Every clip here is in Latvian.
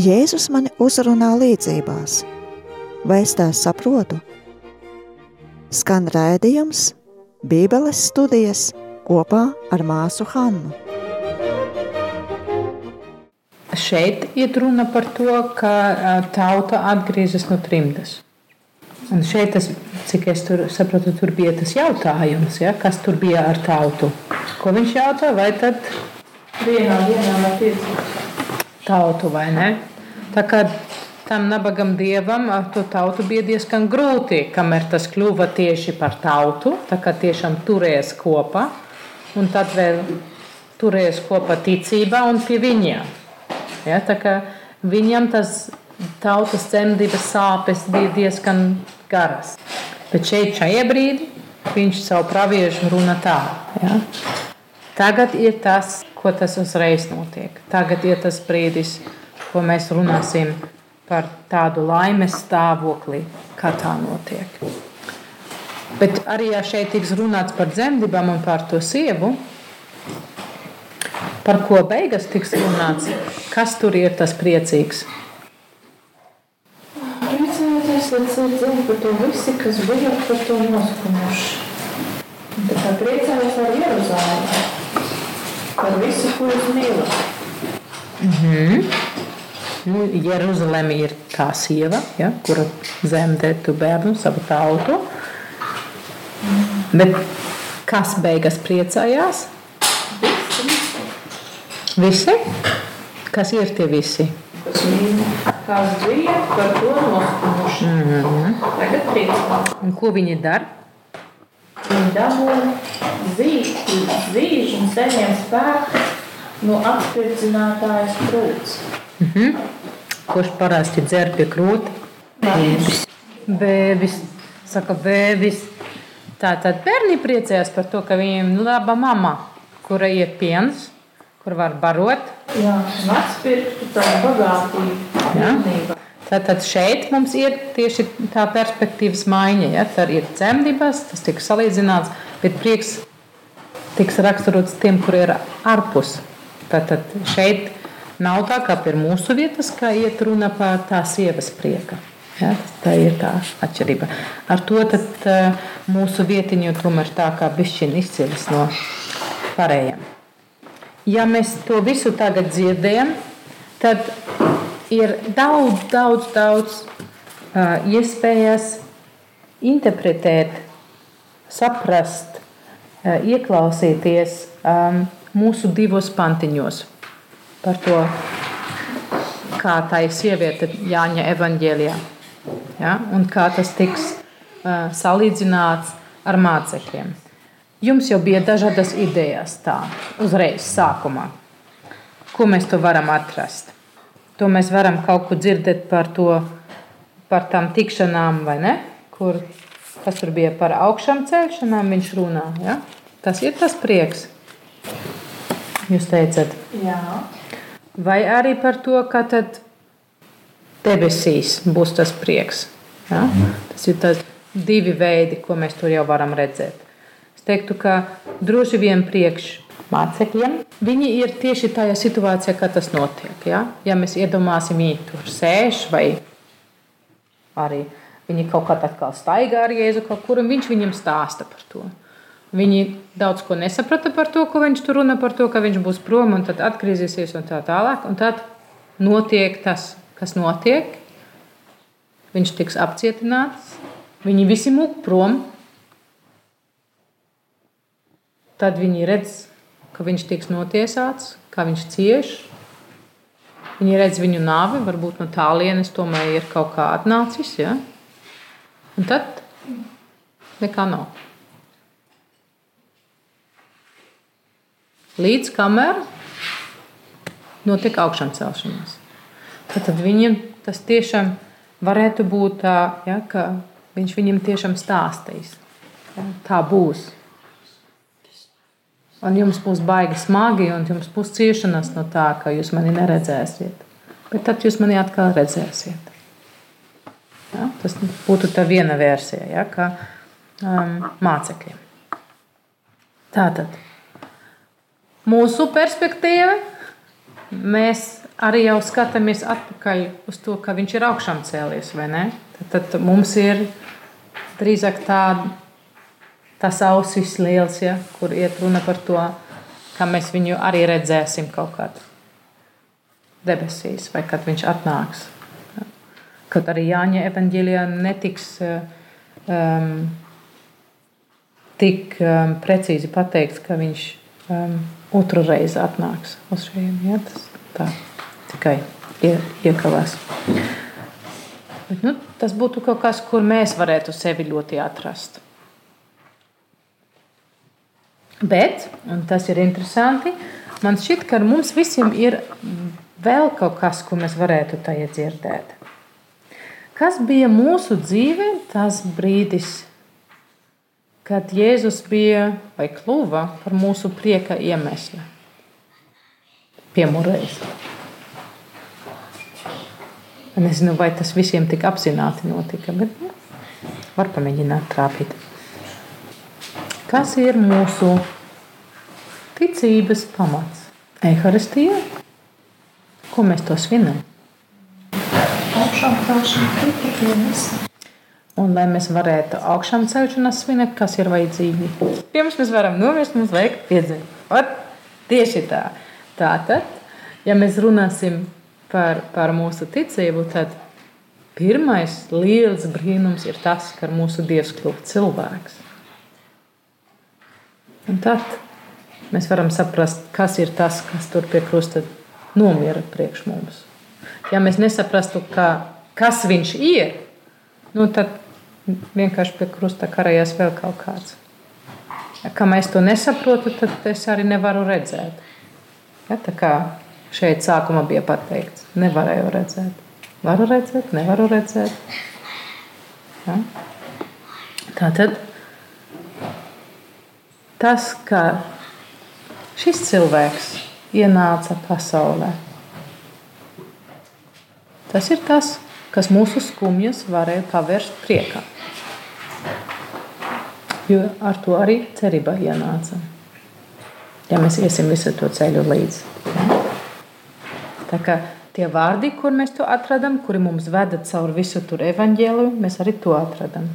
Jēzus mani uzrunā līdzībās. Vai es tās saprotu? Skan raidījums, Bībeles studijas kopā ar māsu Hannu. Šeit iet runa par to, ka tauta atgriežas no trimdas. Un šeit, tas, cik es tur saprotu, tur bija tas jautājums, ja, kas tur bija ar tautu. Ko viņš jautāja? Vai tad vienā dienā vai piecās? Tautu vai ne? Tā kā tam nabagam dievam to tautu bija diezgan grūti, kamēr tas kļuva tieši par tautu. Tā kā tiešām turēs kopā, un tad vēl turēs kopā ticībā un pie viņiem. Ja, viņam tas tautas cemdības sāpes bija diezgan garas. Bet šeit, šajā brīdī, viņš savu praviešu runā tā. Ja? Tagad ir tas, ko tas uzreiz notiek. Tagad ir tas brīdis, ko mēs runāsim par tādu laimes stāvokli, kā tā notiek. Bet arī ja šeit tiks runāts par dzemdībām un par to sievu, par ko beigas tiks runāts, kas tur ir tas priecīgs. Priecājieties, lai cilvēki par to visi, kas bija par to noskumuši. Tā kā priecājos ar Jeruzālē, par visu, ko jūs mīlat. Mm -hmm. Nu, Jeruzaleme ir kā sieva, ja, kura zemdē tu bērnu, savu tautu. Bet kas beigas priecājās? Visi. Kas ir tie visi? Kas bija par to noskumuši. Mm -hmm. Tagad priecājās. Un ko viņi dara? Viņi dabūja zīļu un saņem spēku no apspirdzinātājas krūts. -hmm. Kurš parasti dzer pie krūta? Bēbis. Bēbis. Saka, bēbis. Tātad bērni priecājās par to, ka viņiem ir laba mama, kura ir piens, kur var barot. Jā, bagātību. Jā. pilnībā. Tātad šeit mums ir tieši tā perspektīvas maiņa. Ja? Tad ir dzemdības, tas tiek salīdzināts, bet prieks tiks raksturots tiem, kur ir ārpus. Tātad šeit nav tā kā pie mūsu vietas, kā iet runa par tā sievas prieka. Ja? Tā ir tā atšķirība. Ar to tad, uh, mūsu vietiņu tomēr tā kā bišķiņa izcēlas no pārējiem. Ja mēs to visu tagad dzirdējam, tad ir daudz, daudz, daudz uh, iespējas interpretēt, saprast, uh, ieklausīties um, mūsu divos pantiņos par to, kā tā ir sieviete Jāņa evaņģēlijā. Ja? Un kā tas tiks uh, salīdzināts ar mācekļiem. Jums jau bija dažādas idejas tā, uzreiz sākumā. Ko mēs to varam atrast? To mēs varam kaut ko dzirdēt par to, par tām tikšanām, vai ne? Kur, kas tur bija par augšām celšanām, viņš runā. Ja? Tas ir tas prieks. Jūs teicat, Jā. Vai arī par to, ka tad debesīs būs tas prieks. Ja? Tas ir tas divi veidi, ko mēs tur jau varam redzēt. Es teiktu, ka droši vien priekš mācekļiem viņi ir tieši tajā situācijā, kad tas notiek. Ja, ja mēs iedomāsim, viņi tur sēž vai arī viņi kaut kā atkal staigā ar Jēzu kaut kur, un viņš viņam stāsta par to. Viņi daudz ko nesaprata par to, ko viņš tur runā par to, ka viņš būs prom un tad atgriezīsies un tā tālāk. Un tad notiek tas, kas notiek. Viņš tiks apcietināts, viņi visi mūk prom. Tad viņi redz, ka viņš tiks notiesāts, kā viņš cieš. Viņi redz viņu nāvi, varbūt no tālienes tomēr ir kaut kā atnācis. Ja? Un tad nekā nav. Līdz kamēr notiek augšām celšanās. Tad viņam tas tiešām varētu būt tā, ja, ka viņš viņam tiešām stāstīs. Ja, tā būs. Un jums būs baigi smagi, un jums būs ciešanas no tā, ka jūs mani neredzēsiet. Bet tad jūs mani atkal redzēsiet. Ja, tas būtu tā viena versija, ja, kā um, mācekļiem. Tātad mūsu perspektīva mēs arī jau skatāmies atpakaļ uz to, ka viņš ir augšām cēlies? Tad, tad mums ir drīzāk tāda, tas ausis liels, ja, kur iet runa par to, ka mēs viņu arī redzēsim kaut kādā debesīs, vai kad viņš atnāks. Kaut arī Jāņa evanģēlijā netiks um, tik um, precīzi pateikts, ka viņš um, otru reizi atnāks uz šejienes. Ja? Tas tā tikai ie, iekavās. Bet, nu, tas būtu kaut kas, kur mēs varētu sevi ļoti atrast. Bet, un tas ir interesanti, man šķiet, ka mums visiem ir vēl kaut kas, ko mēs varētu tajā dzirdēt. Kas bija mūsu dzīvē tas brīdis, kad Jēzus bija vai kļuva par mūsu prieka iemeslu? Piemūrējis. Nezinu, vai tas visiem tik apzināti notika, bet nu, var pamēģināt trāpīt. Kas ir mūsu ticības pamats? Eharistija. Ko mēs to svinam? augšām celšana tikienes. Un, lai mēs varētu augšām celšanās svinēt, kas ir vajadzīgi? Pirms mēs varam nomirst, mums vajag piedzīvot. Tieši tā. Tātad, ja mēs runāsim par, par mūsu ticību, tad pirmais liels brīnums ir tas, ka mūsu Dievs kļūst cilvēks. Un tad mēs varam saprast, kas ir tas, kas tur pie krusta nomira priekš mums ja mēs nesaprastu, ka, kas viņš ir, nu, tad vienkārši pie krusta karājas vēl kaut kāds. Kā mēs to nesaprotam, tad es arī nevaru redzēt. Ja, tā kā šeit sākumā bija pateikts, nevarēju redzēt. Varu redzēt, nevaru redzēt. Ja? Tā tad tas, ka šis cilvēks ienāca pasaulē, Tas ir tas, kas mūsu skumjas varēja pavērst priekā. Jo ar to arī cerība ienāca. Ja mēs iesim visu to ceļu līdzi. Tā kā tie vārdi, kur mēs to atradām, kuri mums veda cauri visu tur evaņģēliju, mēs arī to atradām.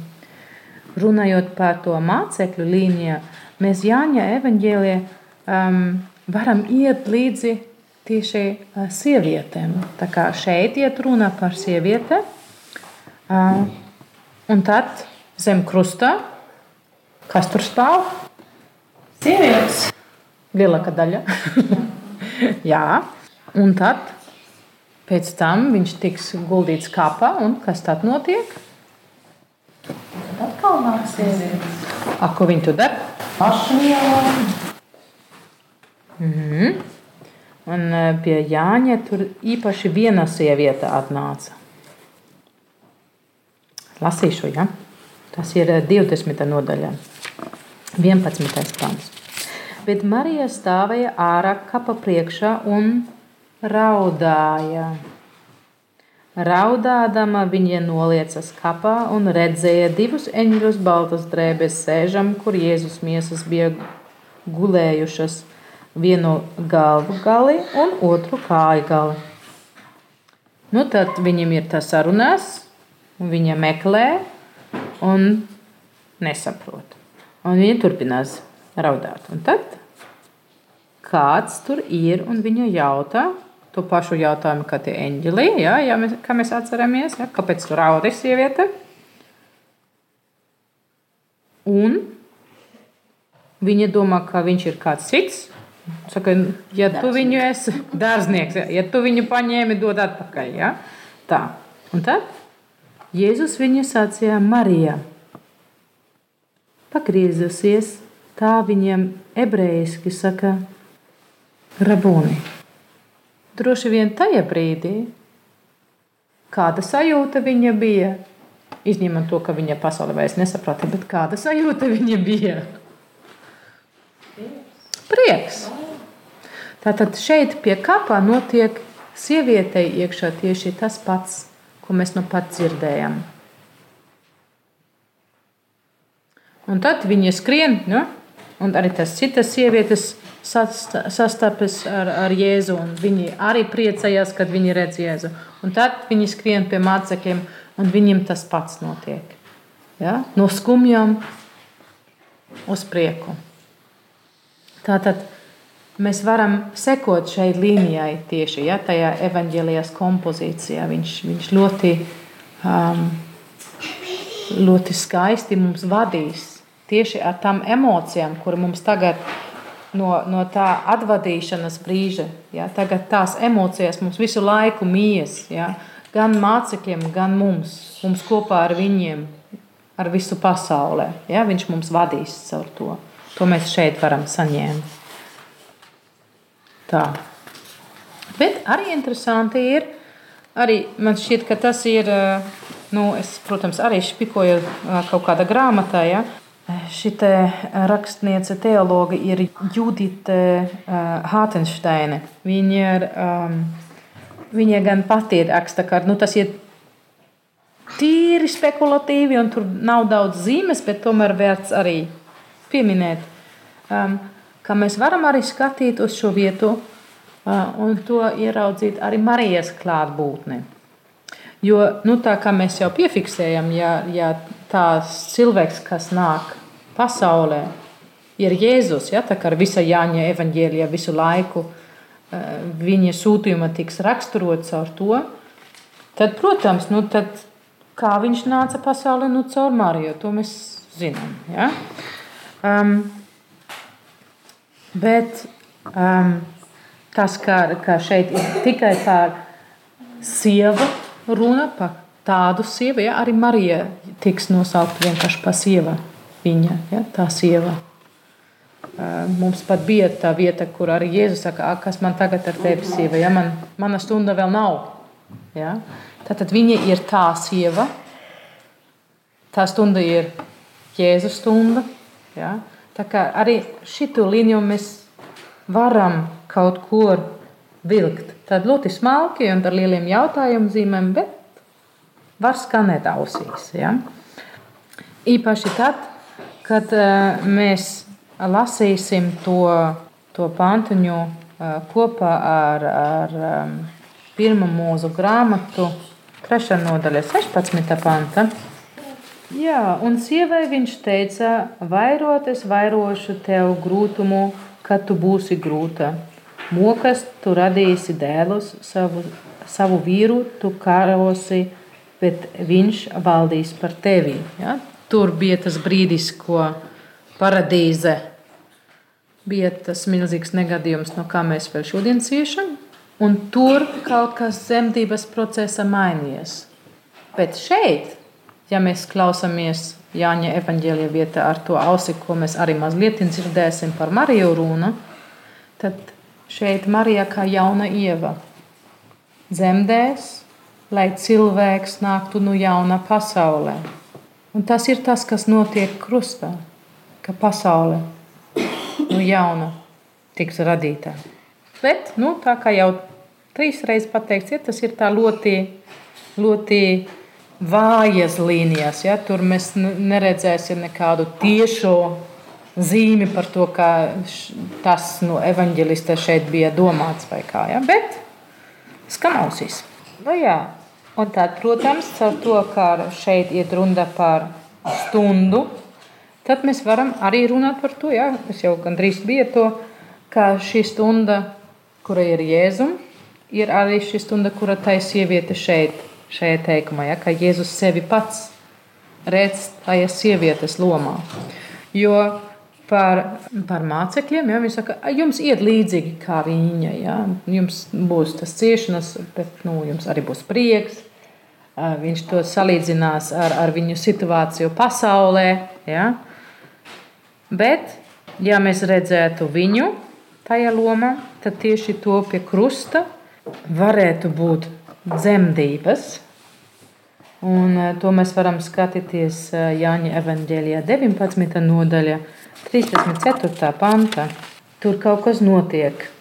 Runājot par to mācekļu līniju, mēs Jāņa evaņģēlijā um, varam iet līdzi tieši sievietēm. Tā kā šeit iet runa par sievieti, un tad zem krusta, kas tur stāv? Sievietes. Lielākā daļa. Jā, un tad pēc tam viņš tiks guldīts kapā, un kas tad notiek? Atkal nāk sievietes. A, ko viņi tur dara? Paši lielā. Mhm. Un e, pie Jāņa tur īpaši viena sieviete atnāca. Lasīšu, ja? Tas ir 20. E, nodaļā, 11. pāns. Bet Marija stāvēja ārā kapa priekšā un raudāja. Raudādama viņa noliecas kapā un redzēja divus eņģus baltas drēbes sēžam, kur Jēzus miesas bija gulējušas vienu galvu gali un otru kāju gali. Nu, tad viņam ir tas sarunās, un viņa meklē un nesaprot. Un viņa turpinās raudāt. Un tad kāds tur ir un viņa jautā to pašu jautājumu, kā tie eņģeli, ja, ja mēs, kā mēs atceramies, ja, kāpēc tur raudīja sieviete. Un viņa domā, ka viņš ir kāds cits, Saka, ja tu viņu esi dārznieks, ja tu viņu paņēmi, dod atpakaļ. Ja? Tā. Un tad Jēzus viņu sacīja Marijā. Pagriezusies, tā viņam ebrejiski saka, Rabūni. Droši vien tajā brīdī, kāda sajūta viņa bija, izņemot to, ka viņa pasaulē vairs nesaprata, bet kāda sajūta viņa bija? Prieks. Tātad šeit pie kapā notiek sievietei iekšā tieši tas pats, ko mēs nu pat dzirdējam. Un tad viņa skrien, nu, un arī tas citas sievietes sastapas ar, ar Jēzu, un viņi arī priecājās, kad viņi redz Jēzu. Un tad viņi skrien pie mācekļiem, un viņiem tas pats notiek. Ja? No skumjām uz prieku. Tātad mēs varam sekot šai līnijai tieši ja, tajā evaņģēlijas kompozīcijā. Viņš, viņš ļoti, um, ļoti skaisti mums vadīs tieši ar tām emocijām, kur mums tagad no, no tā atvadīšanas brīža, ja, tagad tās emocijas mums visu laiku mījas, ja, gan mācekļiem, gan mums, mums kopā ar viņiem, ar visu pasaulē. Ja, viņš mums vadīs caur to. To mēs šeit varam saņemt. Tā. Bet arī interesanti ir, arī man šķiet, ka tas ir, nu, es, protams, arī špikoju kaut kādā grāmatā, ja, Šī rakstniece teologa ir Judita Hātensteine. Viņa ir, um, viņa gan pati ir raksta, ka nu, tas ir tīri spekulatīvi un tur nav daudz zīmes, bet tomēr vērts arī pieminēt, um, ka mēs varam arī skatīt uz šo vietu uh, un to ieraudzīt arī Marijas klātbūtni. Jo, nu, tā kā mēs jau piefiksējam, ja, ja tās cilvēks, kas nāk pasaulē, ir Jēzus, ja, tā kā ar visa Jāņa evaņģēlija visu laiku eh, viņa sūtījuma tiks raksturots ar to, tad, protams, nu, tad, kā viņš nāca pasaulē, nu, caur Mariju, to mēs zinām. Ja? Um, bet um, tas, ka, ka šeit ir tikai par sievu runa par tādu sievu, ja arī Marija tiks nosaukta vienkārši par sievu. Viņa, ja, tā sieva. Mums pat bija tā vieta, kur arī Jēzus saka, kas man tagad ar tevi sieva, ja man, mana stunda vēl nav. Ja? Tātad viņa ir tā sieva, tā stunda ir Jēzus stunda. Ja? Tā kā arī šitu līniju mēs varam kaut kur vilkt. Tad ļoti smalki un ar lieliem jautājumu zīmēm, bet var skanēt ausīs. Ja? Īpaši tad, kad uh, mēs lasīsim to, to pantuņu uh, kopā ar, ar um, pirmo mūzu grāmatu, 3. nodaļa, 16. panta. Jā, un sievai viņš teica, vairot es vairošu tev grūtumu, kad tu būsi grūta Mokas tu radīsi dēlus, savu, savu vīru tu karosi, bet viņš valdīs par tevi. Ja? Tur bija tas brīdis, ko paradīze bija tas milzīgs negadījums, no kā mēs vēl šodien ciešam. Un tur kaut kas zemdības procesa mainījies. Bet šeit, ja mēs klausāmies Jāņa evanģēlija vietā ar to ausi, ko mēs arī mazliet dzirdēsim par Mariju runu, tad Šeit Marija kā jauna ieva dzemdēs, lai cilvēks nāktu no jauna pasaulē. Un tas ir tas, kas notiek krustā, ka pasaule no jauna tiks radīta. Bet, nu, tā kā jau trīs reizes pateikts, ja, tas ir tā ļoti, ļoti vājas līnijas. Ja, tur mēs neredzēsim nekādu tiešo zīme par to, ka tas no evanģelista šeit bija domāts vai kā. Ja? Bet skan ausīs. Nu, jā. Un tad, protams, ar to, ka šeit ir runa par stundu, tad mēs varam arī runāt par to, ja? es jau gandrīz biju to, ka šī stunda, kura ir Jēzum, ir arī šī stunda, kura tai sieviete šeit, šajā teikumā, ja? ka Jēzus sevi pats redz tajā sievietes lomā. Jo par, par mācekļiem. Ja, Viņš saka, jums iet līdzīgi kā viņa. Ja. Jums būs tas ciešanas, bet nu, jums arī būs prieks. Viņš to salīdzinās ar, ar viņu situāciju pasaulē. Ja. Bet, ja mēs redzētu viņu tajā lomā, tad tieši to pie krusta varētu būt dzemdības. Un to mēs varam skatīties Jāņa Evanģēlijā 19. nodaļā. 34. panta. Tur kaut kas notiek.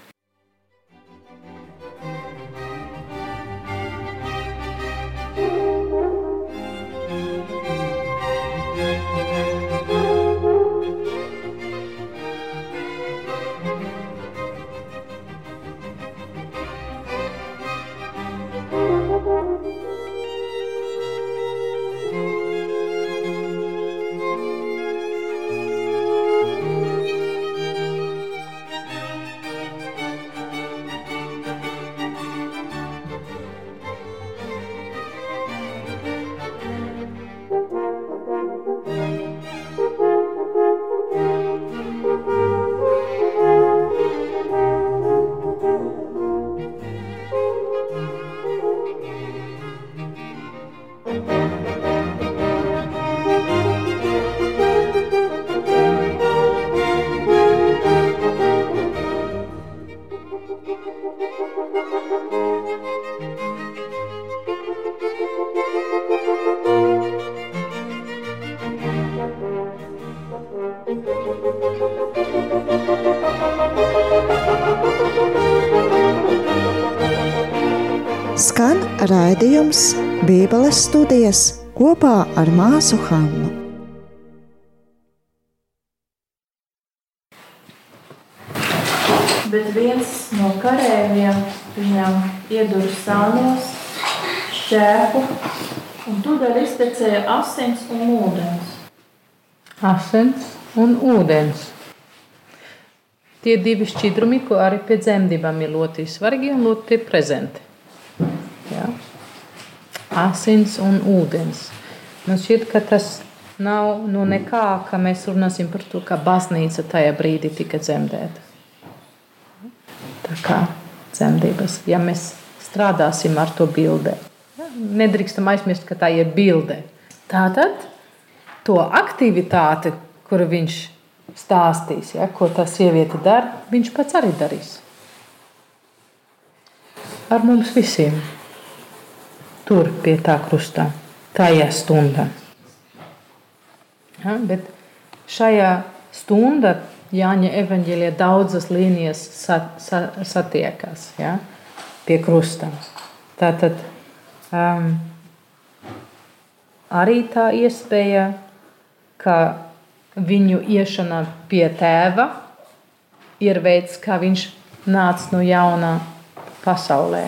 Skan raidījums Bībeles studijas kopā ar māsu Hannu. Bet viens no kareiviem viņam iedura sānos, šķēpu, un tūdaļ iztecēja asins un ūdens. Asins un ūdens. Tie divi šķidrumi, ko arī pie dzemdībām ir ļoti svarīgi un ļoti prezenti. Ja? Asins un ūdens. Man šķiet, ka tas nav no nekā, ka mēs runāsim par to, ka baznīca tajā brīdī tika dzemdēta. Tā kā dzemdības, ja mēs strādāsim ar to bildē. Nedrīkstam aizmirst, ka tā ir bilde. Tātad to aktivitāti, kuru viņš stāstīs, ja, ko tā sieviete dara, viņš pats arī darīs. Ar mums visiem tur pie tā krustā, tajā stundā. Ja, bet šajā stundā Jāņa evanģēlijā daudzas līnijas sat, sat, satiekas ja, pie krusta. Tātad um, arī tā iespēja, ka viņu iešana pie tēva ir veids, kā viņš nāca no jaunā pasaulē.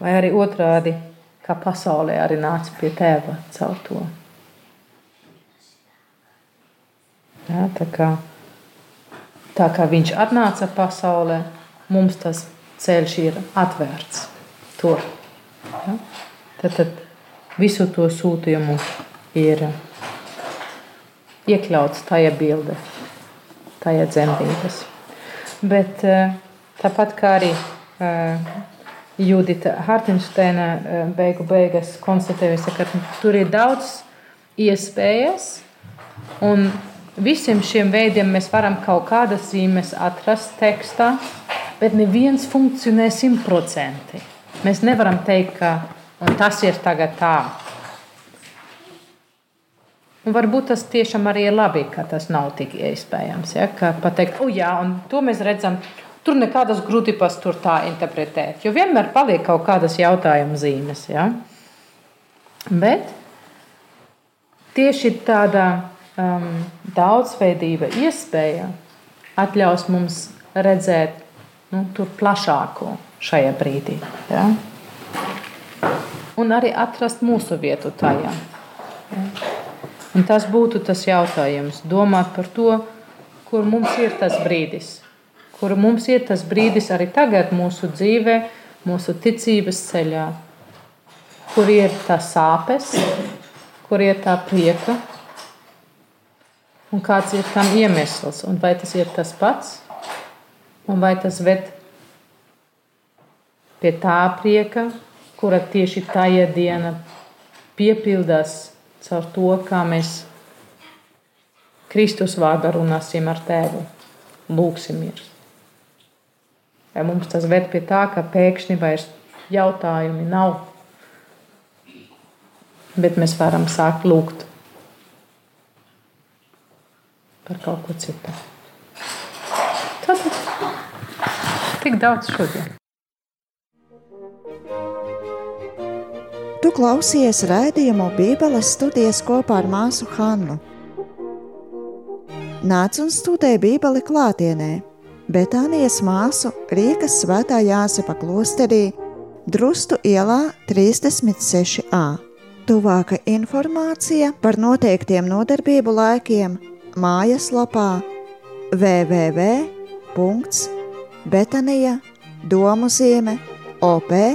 Vai arī otrādi, kā pasaulē arī nāca pie tēva caur to. Ja, tā, kā, tā kā viņš atnāca pasaulē, mums tas ceļš ir atvērts tur. Ja? Tad, tad visu to sūtījumu ir iekļauts tajā bildē, tajā dzemdības. Bet tāpat kā arī Judita Hartensteina beigu beigas konstatējusi, ka tur ir daudz iespējas un visiem šiem veidiem mēs varam kaut kādas zīmes atrast tekstā, bet neviens funkcionē simtprocentīgi. Mēs nevaram teikt, ka tas ir tagad tā. Un varbūt tas tiešām arī ir labi, ka tas nav tik iespējams. Ja? Ka pateikt, oh, jā, un to mēs redzam, tur nekādas grūtības tur tā interpretēt. Jo vienmēr paliek kaut kādas jautājuma zīmes. Ja? Bet tieši tādā um, daudzveidība, iespēja atļaus mums redzēt nu, tur plašāko šajā brīdī. Ja? Un arī atrast mūsu vietu tajā. Ja? Un tas būtu tas jautājums, domāt par to, kur mums ir tas brīdis. Kur mums ir tas brīdis arī tagad mūsu dzīvē, mūsu ticības ceļā. Kur ir tā sāpes, kur ir tā prieka, un kāds ir tam iemesls, un vai tas ir tas pats, un vai tas ved pie tā prieka, kura tieši tajā dienā piepildās caur to, kā mēs Kristus vārdā runāsim ar Tēvu, lūksimies. Vai mums tas ved pie tā, ka pēkšņi vairs jautājumi nav, bet mēs varam sākt lūgt par kaut ko citu. Tad tik daudz šodien. Tu klausies raidījumu Bībeles studijas kopā ar māsu Hannu. Nāc un studē Bībeli klātienē, Betānijas māsu Rīgas svētā Jāsepa klosterī, Drustu ielā 36a. Tuvāka informācija par noteiktiem nodarbību laikiem mājaslapā www.betanija domu zieme op.lv